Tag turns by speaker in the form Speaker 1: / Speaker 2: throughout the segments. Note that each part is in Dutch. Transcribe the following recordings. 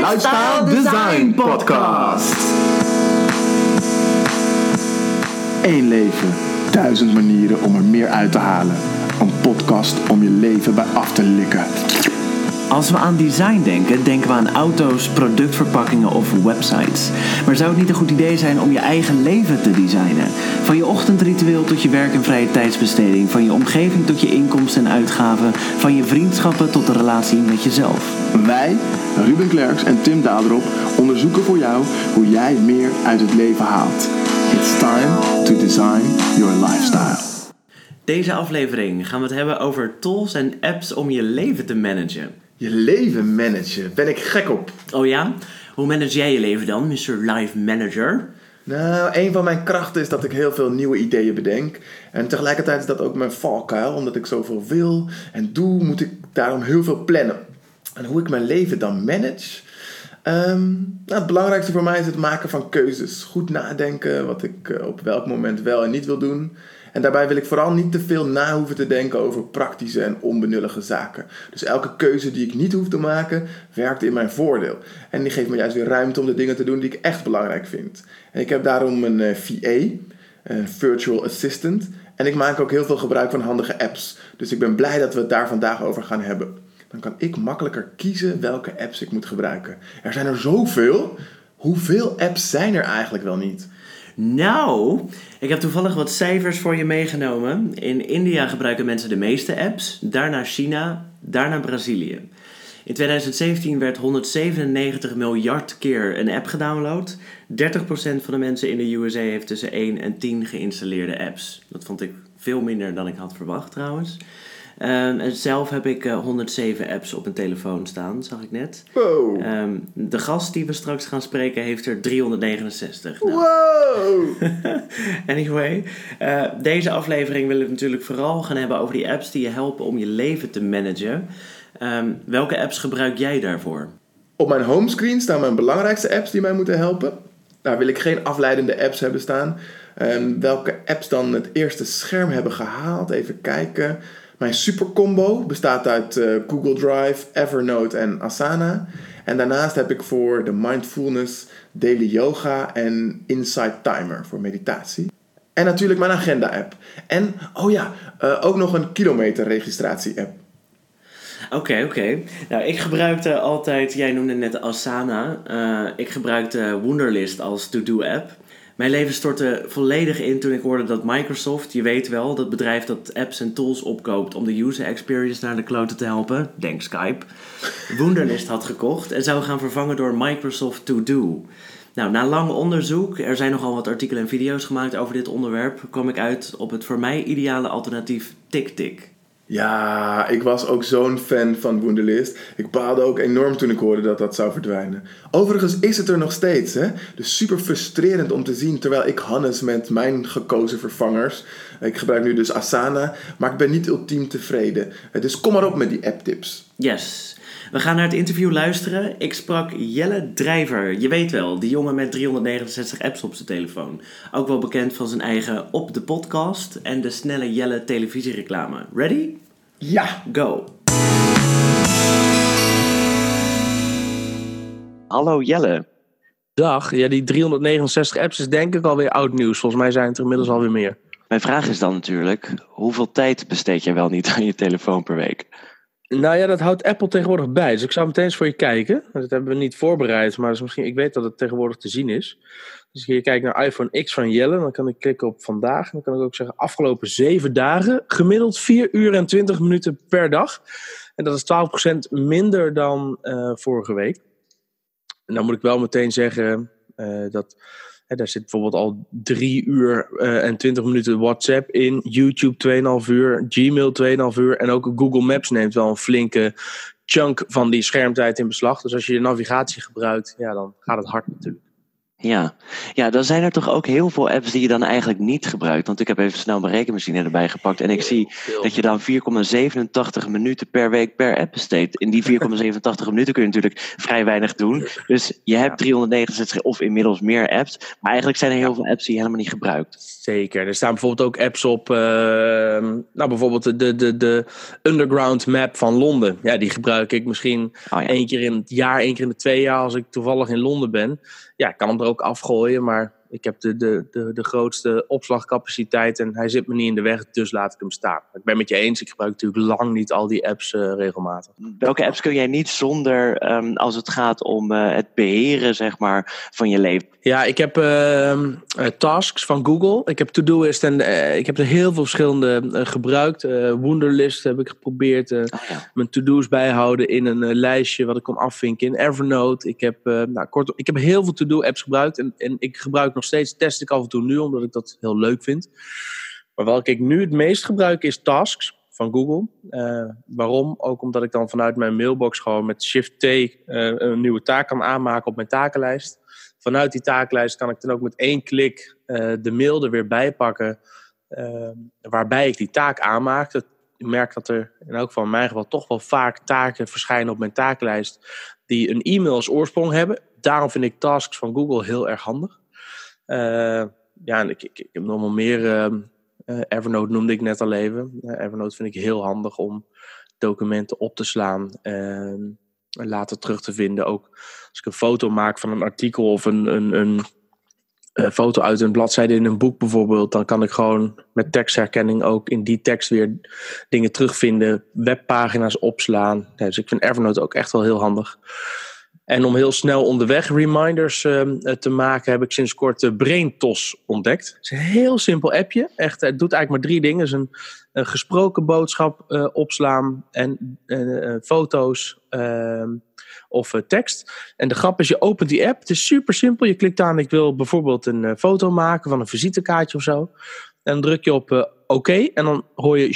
Speaker 1: Lifestyle Design Podcast.
Speaker 2: Eén leven, duizend manieren om er meer uit te halen. Een podcast om je leven bij af te likken.
Speaker 1: Als we aan design denken, denken we aan auto's, productverpakkingen of websites. Maar zou het niet een goed idee zijn om je eigen leven te designen? Van je ochtendritueel tot je werk en vrije tijdsbesteding, van je omgeving tot je inkomsten en uitgaven, van je vriendschappen tot de relatie met jezelf.
Speaker 2: Wij, Ruben Klerks en Tim Daderop, onderzoeken voor jou hoe jij meer uit het leven haalt. It's time to design your lifestyle.
Speaker 1: Deze aflevering gaan we het hebben over tools en apps om je leven te managen.
Speaker 3: Je leven managen, ben ik gek op.
Speaker 1: Oh ja? Hoe manage jij je leven dan, Mr. Life Manager?
Speaker 3: Nou, een van mijn krachten is dat ik heel veel nieuwe ideeën bedenk. En tegelijkertijd is dat ook mijn valkuil, omdat ik zoveel wil en doe, moet ik daarom heel veel plannen. En hoe ik mijn leven dan manage? Ehm, nou, het belangrijkste voor mij is het maken van keuzes. Goed nadenken wat ik eh, op welk moment wel en niet wil doen. En daarbij wil ik vooral niet te veel na hoeven te denken over praktische en onbenullige zaken. Dus elke keuze die ik niet hoef te maken, werkt in mijn voordeel. En die geeft me juist weer ruimte om de dingen te doen die ik echt belangrijk vind. En ik heb daarom een uh, VA, een Virtual Assistant. En ik maak ook heel veel gebruik van handige apps. Dus ik ben blij dat we het daar vandaag over gaan hebben. Dan kan ik makkelijker kiezen welke apps ik moet gebruiken. Er zijn er zoveel. Hoeveel apps zijn er eigenlijk wel niet?
Speaker 1: Nou, ik heb toevallig wat cijfers voor je meegenomen. In India gebruiken mensen de meeste apps, daarna China, daarna Brazilië. In 2017 werd 197 miljard keer een app gedownload. 30% van de mensen in de USA heeft tussen 1 en 10 geïnstalleerde apps. Dat vond ik veel minder dan ik had verwacht trouwens. Um, en zelf heb ik uh, 107 apps op een telefoon staan, zag ik net.
Speaker 3: Wow.
Speaker 1: Um, de gast die we straks gaan spreken heeft er 369.
Speaker 3: Nou. Wow!
Speaker 1: anyway, uh, deze aflevering willen we natuurlijk vooral gaan hebben over die apps die je helpen om je leven te managen. Um, welke apps gebruik jij daarvoor?
Speaker 3: Op mijn homescreen staan mijn belangrijkste apps die mij moeten helpen. Daar wil ik geen afleidende apps hebben staan. welke apps dan het eerste scherm hebben gehaald? Even kijken. Mijn supercombo bestaat uit uh, Google Drive, Evernote en Asana. En daarnaast heb ik voor de mindfulness, daily yoga en Insight Timer voor meditatie. En natuurlijk mijn agenda-app. En, oh ja, uh, ook nog een kilometerregistratie-app.
Speaker 1: Oké, oké. Nou, ik gebruikte altijd, jij noemde net Asana. Uh, ik gebruikte Wunderlist als to-do-app. Mijn leven stortte volledig in toen ik hoorde dat Microsoft, je weet wel, dat bedrijf dat apps en tools opkoopt om de user experience naar de kloten te helpen, denk Skype, Wunderlist had gekocht en zou gaan vervangen door Microsoft To Do. Nou, na lang onderzoek, er zijn nogal wat artikelen en video's gemaakt over dit onderwerp, kwam ik uit op het voor mij ideale alternatief TickTick.
Speaker 3: Ja, ik was ook zo'n fan van Wunderlist. Ik baalde ook enorm toen ik hoorde dat dat zou verdwijnen. Overigens is het er nog steeds, hè? Dus super frustrerend om te zien terwijl ik Hannes met mijn gekozen vervangers. Ik gebruik nu dus Asana, maar ik ben niet ultiem tevreden. Dus kom maar op met die app-tips.
Speaker 1: Yes. We gaan naar het interview luisteren. Ik sprak Jelle Drijver. Je weet wel, die jongen met 369 apps op zijn telefoon. Ook wel bekend van zijn eigen Op de Podcast en de snelle Jelle televisiereclame. Ready?
Speaker 3: Ja.
Speaker 1: Go. Hallo Jelle.
Speaker 4: Dag. Ja, die 369 apps is denk ik alweer oud nieuws. Volgens mij zijn het er inmiddels alweer meer.
Speaker 1: Mijn vraag is dan natuurlijk, hoeveel tijd besteed je wel niet aan je telefoon per week?
Speaker 4: Nou ja, dat houdt Apple tegenwoordig bij. Dus ik zou meteen eens voor je kijken. Dat hebben we niet voorbereid, maar dus misschien, ik weet dat het tegenwoordig te zien is. Dus je kijkt naar iPhone X van Jelle, dan kan ik klikken op vandaag. En dan kan ik ook zeggen afgelopen zeven dagen, gemiddeld 4 uur en 20 minuten per dag. En dat is 12% minder dan uh, vorige week. En dan moet ik wel meteen zeggen uh, dat Daar zit bijvoorbeeld al drie uur uh, en twintig minuten WhatsApp in, YouTube 2,5 uur, Gmail 2,5 uur en ook Google Maps neemt wel een flinke chunk van die schermtijd in beslag. Dus als je je navigatie gebruikt, ja, dan gaat het hard natuurlijk.
Speaker 5: Ja. ja, dan zijn er toch ook heel veel apps die je dan eigenlijk niet gebruikt. Want ik heb even snel mijn rekenmachine erbij gepakt. En ik zie dat je dan 4,87 minuten per week per app besteedt. In die 4,87 minuten kun je natuurlijk vrij weinig doen. Dus je hebt 369 of inmiddels meer apps. Maar eigenlijk zijn er heel veel apps die je helemaal niet gebruikt.
Speaker 4: Zeker. Er staan bijvoorbeeld ook apps op. Uh, nou, bijvoorbeeld de, de, de Underground Map van Londen. Ja, die gebruik ik misschien oh, ja. één keer in het jaar, één keer in de twee jaar als ik toevallig in Londen ben ja, ik kan hem er ook afgooien, maar ik heb de, de, de, de grootste opslagcapaciteit en hij zit me niet in de weg, dus laat ik hem staan. Ik ben met je eens, ik gebruik natuurlijk lang niet al die apps uh, regelmatig.
Speaker 5: Welke apps kun jij niet zonder um, als het gaat om uh, het beheren zeg maar, van je leven?
Speaker 4: Ja, ik heb uh, tasks van Google. Ik heb Todoist en ik heb er heel veel verschillende gebruikt. Wunderlist heb ik geprobeerd. Oh, ja. Mijn to-do's bijhouden in een lijstje wat ik kon afvinken in Evernote. Ik heb, nou, kortom, ik heb heel veel to-do apps gebruikt en, en ik gebruik nog steeds, test ik af en toe nu, omdat ik dat heel leuk vind. Maar welke ik nu het meest gebruik is Tasks van Google. Uh, waarom? Ook omdat ik dan vanuit mijn mailbox gewoon met Shift-T uh, een nieuwe taak kan aanmaken op mijn takenlijst. Vanuit die takenlijst kan ik dan ook met één klik uh, de mail er weer bij pakken. waarbij ik die taak aanmaak. Ik merk dat er in elk geval in mijn geval toch wel vaak taken verschijnen op mijn takenlijst. die een e-mail als oorsprong hebben. Daarom vind ik tasks van Google heel erg handig. Uh, ja, ik, ik, heb nog wel meer. Uh, Evernote noemde ik net al even. Evernote vind ik heel handig om documenten op te slaan ehm, en later terug te vinden. Ook als ik een foto maak van een artikel of een, een, een foto uit een bladzijde in een boek bijvoorbeeld, dan kan ik gewoon met tekstherkenning ook in die tekst weer dingen terugvinden, webpagina's opslaan. Dus ik vind Evernote ook echt wel heel handig. En om heel snel onderweg reminders uh, te maken, heb ik sinds kort de BrainTos ontdekt. Het is een heel simpel appje. Echt, het doet eigenlijk maar drie dingen. Een, gesproken boodschap uh, opslaan en uh, foto's ehm, of tekst. En de grap is, je opent die app. Het is super simpel. Je klikt aan, ik wil bijvoorbeeld een foto maken van een visitekaartje of zo. En dan druk je op oké. en dan hoor je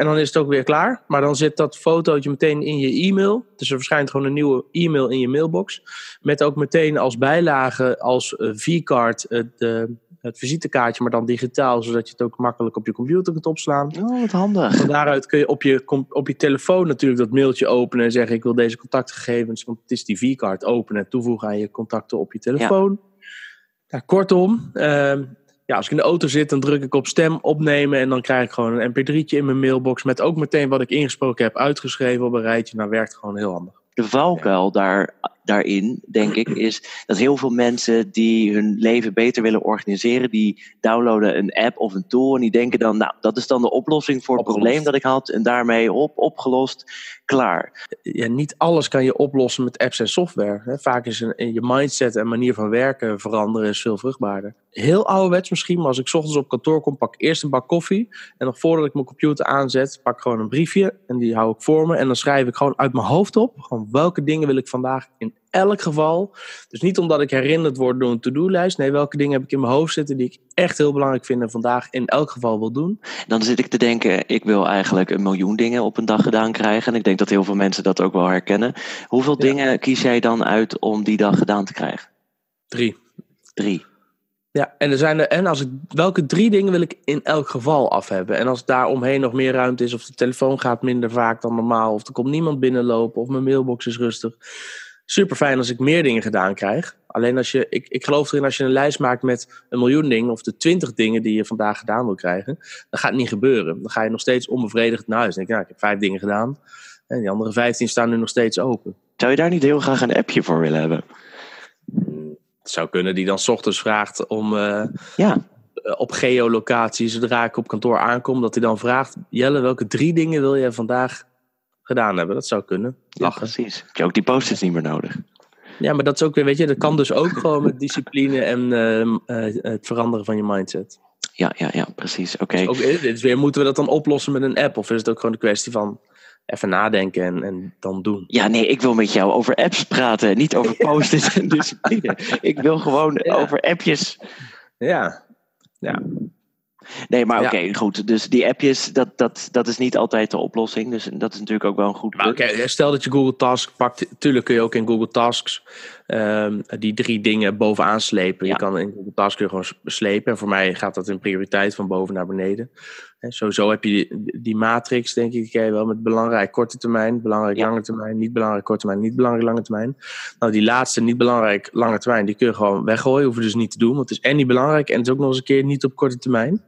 Speaker 4: en dan is het ook weer klaar. Maar dan zit dat fotootje meteen in je e-mail. Dus er verschijnt gewoon een nieuwe e-mail in je mailbox. Met ook meteen als bijlage, als uh, V-card, het, uh, het visitekaartje, maar dan digitaal, zodat je het ook makkelijk op je computer kunt opslaan.
Speaker 5: Oh, wat handig.
Speaker 4: Van daaruit kun je op je, op je telefoon natuurlijk dat mailtje openen en zeggen: Ik wil deze contactgegevens, want het is die V-card openen en toevoegen aan je contacten op je telefoon. Ja. kortom, uh, ja, als ik in de auto zit, dan druk ik op stem opnemen en dan krijg ik gewoon een mp3'tje in mijn mailbox met ook meteen wat ik ingesproken heb uitgeschreven op een rijtje. Nou, werkt gewoon heel handig.
Speaker 5: De valkuil daar, daarin, denk ik, is dat heel veel mensen die hun leven beter willen organiseren, die downloaden een app of een tool en die denken dan, nou, dat is dan de oplossing voor het probleem dat ik had en daarmee op, opgelost, klaar.
Speaker 4: Ja, niet alles kan je oplossen met apps en software. Vaak is een, je mindset en manier van werken veranderen is veel vruchtbaarder heel ouderwets misschien, maar als ik ochtends op kantoor kom, pak ik eerst een bak koffie. En nog voordat ik mijn computer aanzet, pak ik gewoon een briefje. En die hou ik voor me. En dan schrijf ik gewoon uit mijn hoofd op. Gewoon welke dingen wil ik vandaag in elk geval. Dus niet omdat ik herinnerd word door een to-do-lijst. Nee, welke dingen heb ik in mijn hoofd zitten die ik echt heel belangrijk vind en vandaag in elk geval wil doen.
Speaker 5: Dan zit ik te denken, ik wil eigenlijk een miljoen dingen op een dag gedaan krijgen. En ik denk dat heel veel mensen dat ook wel herkennen. Hoeveel dingen kies jij dan uit om die dag gedaan te krijgen?
Speaker 4: Drie.
Speaker 5: Drie.
Speaker 4: Ja, en, er zijn er, en als ik, welke drie dingen wil ik in elk geval af hebben? En als daar omheen nog meer ruimte is, of de telefoon gaat minder vaak dan normaal, of er komt niemand binnenlopen, of mijn mailbox is rustig. Super fijn als ik meer dingen gedaan krijg. Alleen als je, ik, ik geloof erin, als je een lijst maakt met een miljoen dingen, of de twintig dingen die je vandaag gedaan wil krijgen, dan gaat het niet gebeuren. Dan ga je nog steeds onbevredigd naar huis. Dan denk je, nou, ik heb vijf dingen gedaan. En die andere vijftien staan nu nog steeds open.
Speaker 5: Zou je daar niet heel graag een appje voor willen hebben?
Speaker 4: Het zou kunnen die dan s ochtends vraagt om uh,
Speaker 5: ja.
Speaker 4: Eh, op geolocatie, zodra ik op kantoor aankom, dat hij dan vraagt: Jelle, welke drie dingen wil je vandaag gedaan hebben? Dat zou kunnen.
Speaker 5: Ja, precies. Heb je ook die post-its niet meer nodig?
Speaker 4: Ja, maar dat is ook weer, weet je, dat kan dus ook gewoon met discipline en uh, het veranderen van je mindset.
Speaker 5: Ja, ja, ja, precies. Oké.
Speaker 4: Okay. Dus weer, moeten we dat dan oplossen met een app? Of is het ook gewoon een kwestie van even nadenken en, en dan doen.
Speaker 5: Ja, nee, ik wil met jou over apps praten, niet over post-its en discipline. Ik wil gewoon over appjes.
Speaker 4: Ja, ja.
Speaker 1: Nee, maar
Speaker 4: Ja.
Speaker 1: oké, goed. Dus die appjes, dat, dat, dat is niet altijd de oplossing. Dus dat is natuurlijk ook wel een goed punt.
Speaker 4: oké, stel dat je Google Tasks pakt. Tuurlijk kun je ook in Google Tasks ehm, die drie dingen bovenaan slepen.
Speaker 1: Ja.
Speaker 4: Je kan in Google Tasks kun je gewoon slepen. En voor mij gaat dat in prioriteit van boven naar beneden. Hè, sowieso heb je die, matrix, denk ik, die ken je wel met belangrijk korte termijn, belangrijk
Speaker 1: Ja.
Speaker 4: lange termijn, niet belangrijk korte termijn, niet belangrijk lange termijn. Nou, die laatste niet belangrijk lange termijn, die kun je gewoon weggooien. Hoef je dus niet te doen, want het is en niet belangrijk en het is ook nog eens een keer niet op korte termijn.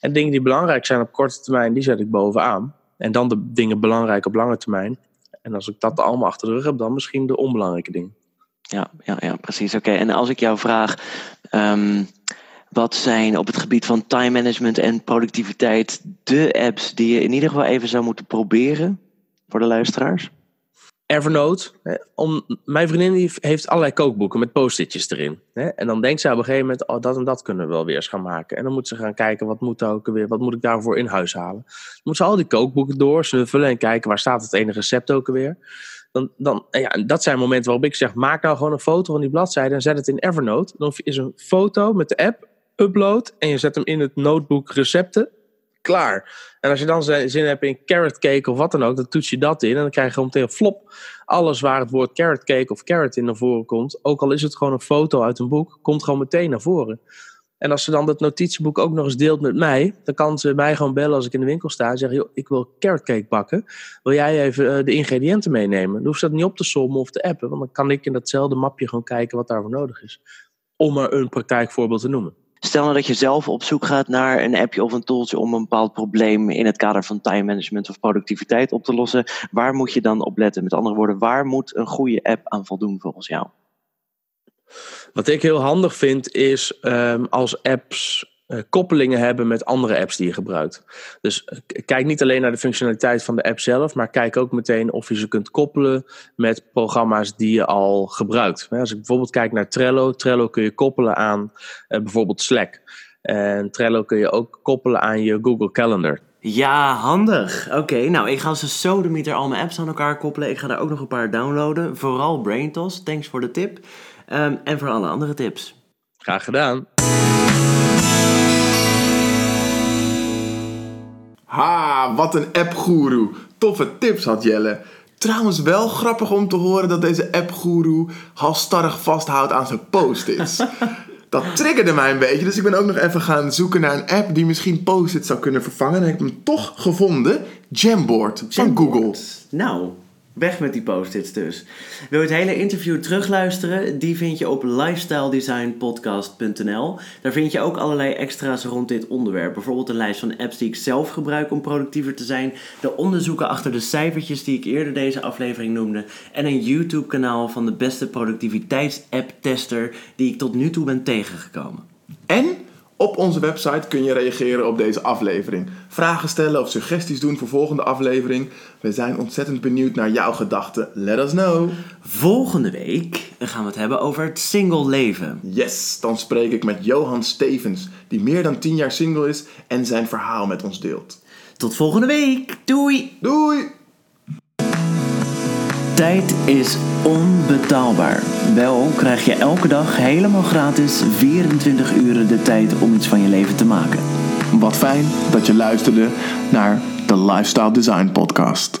Speaker 4: En dingen die belangrijk zijn op korte termijn, die zet ik bovenaan. En dan de dingen belangrijk op lange termijn. En als ik dat allemaal achter de rug heb, dan misschien de onbelangrijke dingen.
Speaker 1: Ja, ja, ja precies. Oké, en als ik jou vraag, ehm, wat zijn op het gebied van time management en productiviteit de apps die je in ieder geval even zou moeten proberen voor de luisteraars?
Speaker 4: Evernote. Om, mijn vriendin die heeft allerlei kookboeken met post-itjes erin. En dan denkt zij op een gegeven moment, oh, dat en dat kunnen we wel weer eens gaan maken. En dan moet ze gaan kijken, wat moet, ook weer, wat moet ik daarvoor in huis halen? Dan moet ze al die kookboeken doorsnuffelen en kijken, waar staat het ene recept ook alweer? Dan, dan, ja, dat zijn momenten waarop ik zeg, maak nou gewoon een foto van die bladzijde en zet het in Evernote. Dan is een foto met de app, upload en je zet hem in het notebook recepten. Klaar. En als je dan zin hebt in carrot cake of wat dan ook, dan toets je dat in en dan krijg je meteen flop. Alles waar het woord carrot cake of carrot in naar voren komt, ook al is het gewoon een foto uit een boek, komt gewoon meteen naar voren. En als ze dan dat notitieboek ook nog eens deelt met mij, dan kan ze mij gewoon bellen als ik in de winkel sta en zeggen: joh, ik wil carrot cake bakken. Wil jij even eh, de ingrediënten meenemen? Dan hoef ze dat niet op te sommen of te appen, want dan kan ik in datzelfde mapje gewoon kijken wat daarvoor nodig is. Om maar een praktijkvoorbeeld te noemen.
Speaker 1: Stel nou dat je zelf op zoek gaat naar een appje of een tooltje om een bepaald probleem in het kader van time management of productiviteit op te lossen. Waar moet je dan op letten? Met andere woorden, waar moet een goede app aan voldoen volgens jou?
Speaker 4: Wat ik heel handig vind is ehm, als apps koppelingen hebben met andere apps die je gebruikt. Dus eh, kijk niet alleen naar de functionaliteit van de app zelf, maar kijk ook meteen of je ze kunt koppelen met programma's die je al gebruikt. Als ik bijvoorbeeld kijk naar Trello, Trello kun je koppelen aan eh, bijvoorbeeld Slack. En Trello kun je ook koppelen aan je Google Calendar.
Speaker 1: Ja, handig. Oké, nou ik ga ze sodemieter al mijn apps aan elkaar koppelen. Ik ga daar ook nog een paar downloaden. Vooral BrainTos, thanks voor de tip. Ehm, en voor alle andere tips.
Speaker 4: Graag gedaan.
Speaker 3: Ha, wat een appgoeroe. Toffe tips had Jelle. Trouwens wel grappig om te horen dat deze appgoeroe halstarrig vasthoudt aan zijn post-its. Dat triggerde mij een beetje, dus ik ben ook nog even gaan zoeken naar een app die misschien post-its zou kunnen vervangen. En ik heb hem toch gevonden. Jamboard van Google.
Speaker 1: Nou, weg met die post-its dus. Wil je het hele interview terugluisteren? Die vind je op lifestyledesignpodcast.nl. Daar vind je ook allerlei extra's rond dit onderwerp. Bijvoorbeeld een lijst van apps die ik zelf gebruik om productiever te zijn. De onderzoeken achter de cijfertjes die ik eerder deze aflevering noemde. En een YouTube kanaal van de beste productiviteits-app-tester die ik tot nu toe ben tegengekomen.
Speaker 3: En op onze website kun je reageren op deze aflevering. Vragen stellen of suggesties doen voor volgende aflevering. We zijn ontzettend benieuwd naar jouw gedachten. Let us know.
Speaker 1: Volgende week gaan we het hebben over het single leven.
Speaker 3: Yes, dan spreek ik met Johan Stevens, die meer dan 10 jaar single is en zijn verhaal met ons deelt.
Speaker 1: Tot volgende week. Doei!
Speaker 3: Doei!
Speaker 1: Tijd is onbetaalbaar. Wel krijg je elke dag helemaal gratis 24 uur de tijd om iets van je leven te maken.
Speaker 2: Wat fijn dat je luisterde naar de Lifestyle Design Podcast.